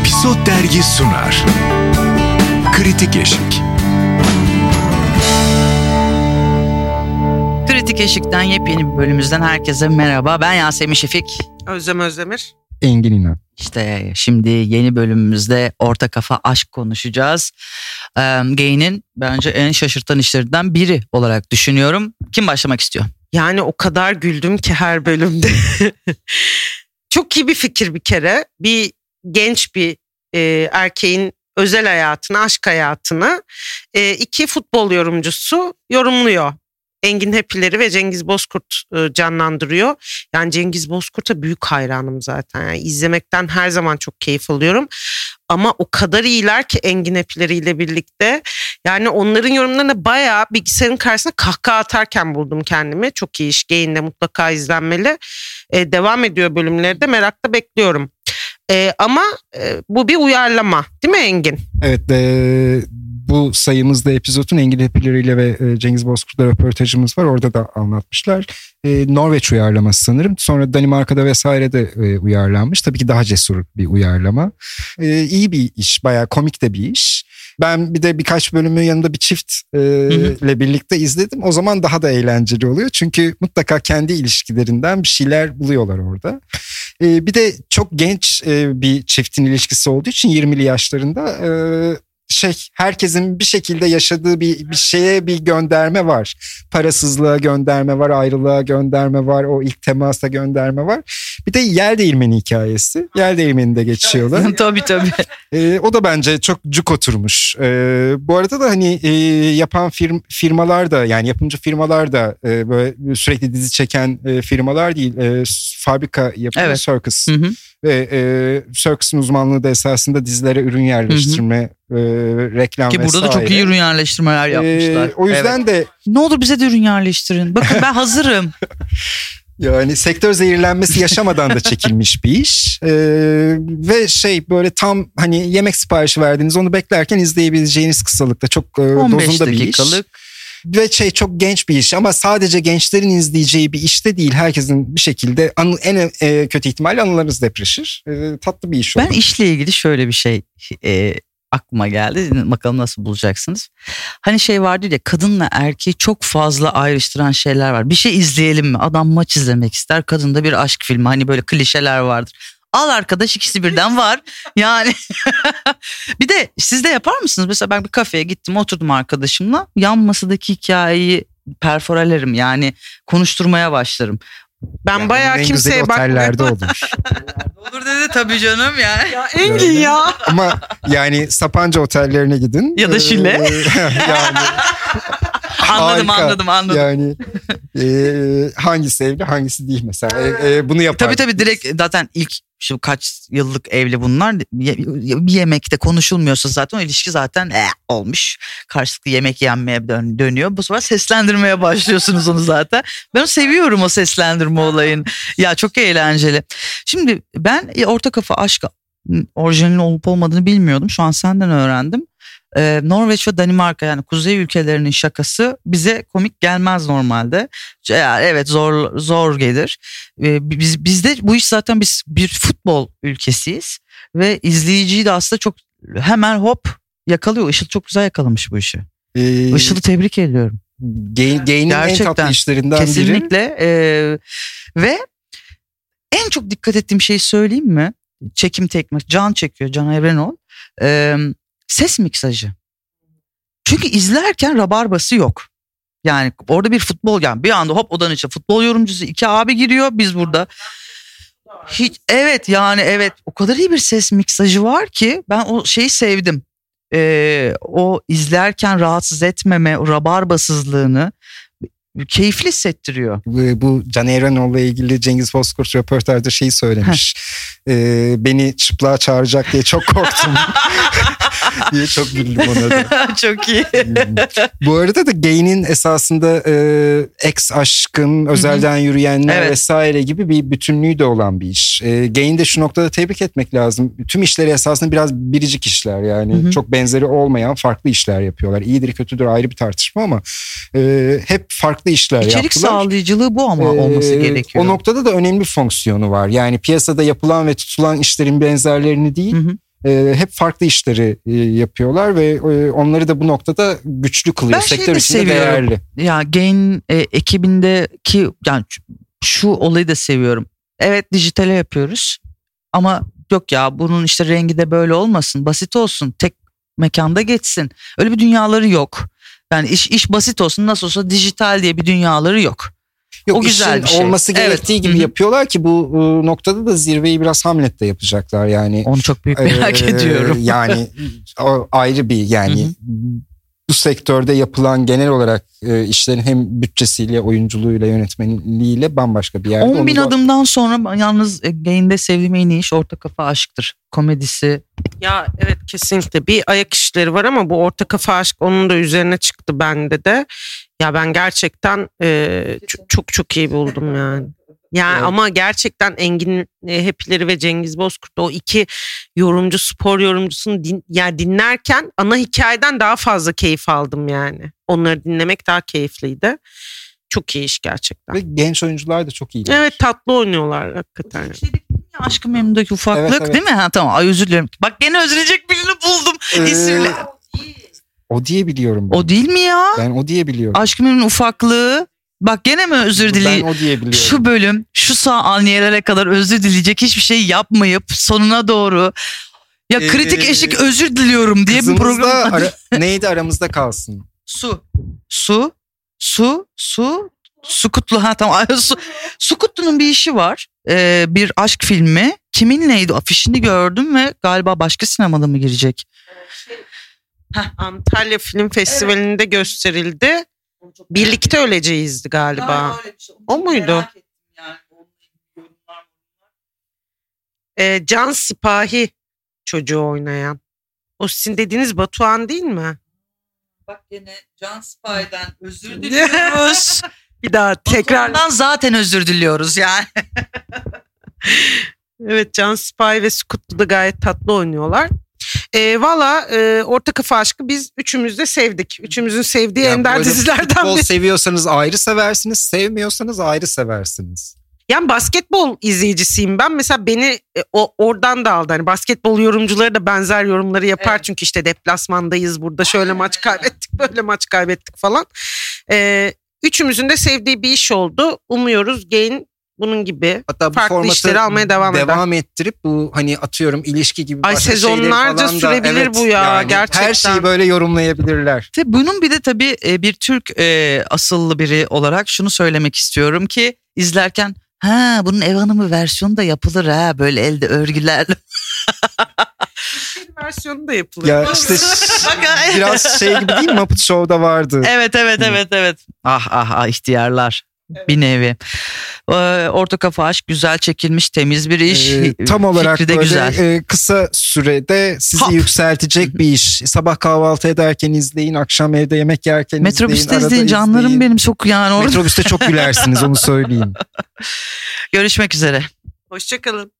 Episod Dergi sunar. Kritik Eşik. Kritik Eşik'ten yepyeni bir bölümümüzden herkese merhaba. Ben Yasemin Şefik. Özlem Özdemir. Engin İnan. İşte şimdi yeni bölümümüzde orta kafa aşk konuşacağız. Ee, Gay'nin bence en şaşırtan işlerinden biri olarak düşünüyorum. Kim başlamak istiyor? Yani o kadar güldüm ki her bölümde. Çok iyi bir fikir bir kere. Bir genç bir e, erkeğin özel hayatını, aşk hayatını e, iki futbol yorumcusu yorumluyor. Engin Hepileri ve Cengiz Bozkurt e, canlandırıyor. Yani Cengiz Bozkurt'a büyük hayranım zaten. Yani izlemekten her zaman çok keyif alıyorum. Ama o kadar iyiler ki Engin Hepileri ile birlikte. Yani onların yorumlarına bayağı bilgisayarın karşısında kahkaha atarken buldum kendimi. Çok iyi iş. Gain'de mutlaka izlenmeli. E, devam ediyor bölümleri de merakla bekliyorum. E, ama e, bu bir uyarlama değil mi Engin? Evet e, bu sayımızda epizodun Engin Hepileri'yle ve e, Cengiz Bozkurt'la röportajımız var. Orada da anlatmışlar. E, Norveç uyarlaması sanırım. Sonra Danimarka'da vesaire de e, uyarlanmış. Tabii ki daha cesur bir uyarlama. E, iyi bir iş. Bayağı komik de bir iş. Ben bir de birkaç bölümü yanında bir çift e, ile birlikte izledim. O zaman daha da eğlenceli oluyor. Çünkü mutlaka kendi ilişkilerinden bir şeyler buluyorlar orada. E, bir de çok genç e, bir çiftin ilişkisi olduğu için 20'li yaşlarında e, şey herkesin bir şekilde yaşadığı bir, bir şeye bir gönderme var. Parasızlığa gönderme var, ayrılığa gönderme var, o ilk temasa gönderme var. Bir de yer değirmeni hikayesi. Yer değirmeninde geçiyorlar. tabii tabii. Ee, o da bence çok cuk oturmuş. Ee, bu arada da hani e, yapan firm, firmalar da yani yapımcı firmalar da e, böyle sürekli dizi çeken e, firmalar değil. E, fabrika yapıyor Evet. Circus. Hı hı. Ve e, Circus'un uzmanlığı da esasında dizilere ürün yerleştirme, e, reklam Ki burada da çok vesaire. iyi ürün yerleştirmeler yapmışlar. Ee, o yüzden Evet. de Ne olur bize de ürün yerleştirin. Bakın ben hazırım. yani sektör zehirlenmesi yaşamadan da çekilmiş bir iş. Ee, ve şey böyle tam hani yemek siparişi verdiniz onu beklerken izleyebileceğiniz kısalıkta çok e, 15 dozunda bir iş. dakikalık. Ve şey çok genç bir iş ama sadece gençlerin izleyeceği bir işte değil. Herkesin bir şekilde anı, en e, kötü ihtimalle anılarınız depreşir. E, tatlı bir iş Ben oldu. işle ilgili şöyle bir şey e, aklıma geldi. Bakalım nasıl bulacaksınız. Hani şey vardı ya kadınla erkeği çok fazla ayrıştıran şeyler var. Bir şey izleyelim mi? Adam maç izlemek ister. Kadında bir aşk filmi. Hani böyle klişeler vardır. Al arkadaş ikisi birden var. Yani bir de siz de yapar mısınız? Mesela ben bir kafeye gittim oturdum arkadaşımla. Yan masadaki hikayeyi perforelerim. Yani konuşturmaya başlarım. Ben Yani bayağı kimseye güzel otellerde bakmıyorum. olur. Olur dedi tabii canım yani. Ya Engin ya. Ama yani Sapanca otellerine gidin. Ya da Şile. Ee, yani Anladım Harika. anladım anladım. Yani e, hangisi evli hangisi değil mesela. E, e, bunu yapar. Tabii tabii direkt zaten ilk şu kaç yıllık evli bunlar bir yemekte konuşulmuyorsa zaten o ilişki zaten eh, olmuş. Karşılıklı yemek yenmeye dön- dönüyor. Bu sefer seslendirmeye başlıyorsunuz onu zaten. Ben seviyorum o seslendirme olayını. Ya çok eğlenceli. Şimdi ben e, orta kafa aşk orijinalinin olup olmadığını bilmiyordum. Şu an senden öğrendim. Ee, Norveç ve Danimarka yani kuzey ülkelerinin şakası bize komik gelmez normalde. Yani evet zor zor gelir. Ee, biz bizde bu iş zaten biz bir futbol ülkesiyiz ve izleyiciyi de aslında çok hemen hop yakalıyor. Işıl çok güzel yakalamış bu işi. E, Işıl'ı tebrik ediyorum. Gain- Gain'in en Gerçekten. tatlı işlerinden biri. Kesinlikle. Ee, ve en çok dikkat ettiğim şeyi söyleyeyim mi? Çekim teknik. Can çekiyor. Can Evrenol. Ee, ses miksajı. Çünkü izlerken rabarbası yok. Yani orada bir futbol yani bir anda hop odanın içine futbol yorumcusu iki abi giriyor biz burada. Hiç evet yani evet o kadar iyi bir ses miksajı var ki ben o şeyi sevdim. Ee, o izlerken rahatsız etmeme, o rabarbasızlığını keyifli hissettiriyor. Bu, Can Evrenoğlu'la ilgili Cengiz Bozkurt röportajda şeyi söylemiş. Ee, beni çıplığa çağıracak diye çok korktum. diye çok güldüm ona da. Çok iyi. Bu arada da Gain'in esasında e, ex aşkın, özelden yürüyenler Evet. vesaire gibi bir bütünlüğü de olan bir iş. E, Gain'i de şu noktada tebrik etmek lazım. Tüm işleri esasında biraz biricik işler yani. Hı hı. Çok benzeri olmayan farklı işler yapıyorlar. İyidir kötüdür ayrı bir tartışma ama e, hep farklı işler İçerik yaptılar. sağlayıcılığı bu ama Ee, olması gerekiyor. O noktada da önemli bir fonksiyonu var. Yani piyasada yapılan ve tutulan işlerin benzerlerini değil, Hı hı. E, hep farklı işleri e, yapıyorlar ve e, onları da bu noktada güçlü kılıyor. Ben Sektör de içinde seviyorum. değerli. Ya Gain e, ekibindeki yani şu- şu olayı da seviyorum. Evet dijitale yapıyoruz ama yok ya bunun işte rengi de böyle olmasın. Basit olsun. Tek mekanda geçsin. Öyle bir dünyaları yok. Yani iş iş basit olsun. Nasıl olsa dijital diye bir dünyaları yok. Yok, O güzel bir şey. olması Evet. gerektiği gibi Hı hı. yapıyorlar ki bu e, noktada da zirveyi biraz Hamlet'te yapacaklar yani. Onu çok büyük merak Ee, ediyorum. Yani o ayrı bir yani Hı hı. Bu sektörde yapılan genel olarak e, işlerin hem bütçesiyle, oyunculuğuyla, yönetmenliğiyle bambaşka bir yerde. 10 bin Onu da- adımdan sonra yalnız e, Gain'de sevdiğim en iyi iş orta kafa aşktır. Komedisi. Ya evet kesinlikle bir ayak işleri var ama bu orta kafa aşk onun da üzerine çıktı bende de. Ya ben gerçekten e, çok çok iyi buldum yani. Yani Evet. ama gerçekten Engin e, Hepileri ve Cengiz Bozkurt o iki yorumcu spor yorumcusunu din, yani dinlerken ana hikayeden daha fazla keyif aldım yani. Onları dinlemek daha keyifliydi. Çok iyi iş gerçekten. Ve genç oyuncular da çok iyi. Evet tatlı oynuyorlar hakikaten. Ya Aşkı Memnu'daki ufaklık Evet, evet. değil mi? Ha, tamam ay özür dilerim. Bak gene özleyecek birini buldum. Ee, İsimle. O diye biliyorum ben. O değil mi ya? Ben o diye biliyorum. Aşkı Memnu'nun ufaklığı. Bak gene mi özür Ben dileyim? Şu bölüm şu sağ aniyelere kadar özür dileyecek hiçbir şey yapmayıp sonuna doğru ya Ee, kritik eşik özür diliyorum diye bir program. ara- neydi aramızda kalsın. Su. Su. Su. Su. Sukutlu ha tamam. Ay, Su, Sukutlu'nun bir işi var. Ee, bir aşk filmi. Kiminleydi? Afişini gördüm ve galiba başka sinemada mı girecek? Antalya Film Festivali'nde gösterildi. Birlikte öleceğizdi galiba. O muydu? Ee, Can Sipahi çocuğu oynayan. O sizin dediğiniz Batuhan değil mi? Bak yine Can Spy'den özür diliyoruz. Bir daha tekrar. Tekrardan zaten özür diliyoruz yani. Evet Can Sipahi ve Sukutlu da gayet tatlı oynuyorlar. Ee, Valla e, Orta Kafa Aşkı biz üçümüz de sevdik. Üçümüzün sevdiği Ya ender dizilerden Futbol biri. seviyorsanız ayrı seversiniz, sevmiyorsanız ayrı seversiniz. Yani basketbol izleyicisiyim ben. Mesela beni e, o oradan da aldı. Hani basketbol yorumcuları da benzer yorumları yapar. Evet. Çünkü işte deplasmandayız burada şöyle maç kaybettik böyle maç kaybettik falan. Ee, üçümüzün de sevdiği bir iş oldu. Umuyoruz Gain bunun gibi. Hatta bu Farklı formatı işleri almaya devam eder. devam ettirip bu hani atıyorum ilişki gibi Ay, başka sezonlarca falan da, sürebilir evet, bu ya, yani gerçekten. Her şeyi böyle yorumlayabilirler. Tabii bunun bir de tabii e, bir Türk e, asıllı biri olarak şunu söylemek istiyorum ki izlerken ha bunun ev hanımı versiyonu da yapılır ha böyle elde örgülerle. Bir versiyonu da yapılır. Ya işte biraz şey gibi değil mi Muppet Show'da vardı. evet evet evet evet. Ah ah ah ihtiyarlar. Bir nevi. Ee, orta kafa aşk güzel çekilmiş temiz bir iş. Ee, tam olarak Fikri de böyle güzel. e, kısa sürede sizi Hop. yükseltecek bir iş. Sabah kahvaltı ederken izleyin, akşam evde yemek yerken Metrobüste izleyin, arada izleyin canlarım izleyin. benim çok yani orada. Metrobüste çok gülersiniz onu söyleyeyim. Görüşmek üzere. Hoşçakalın.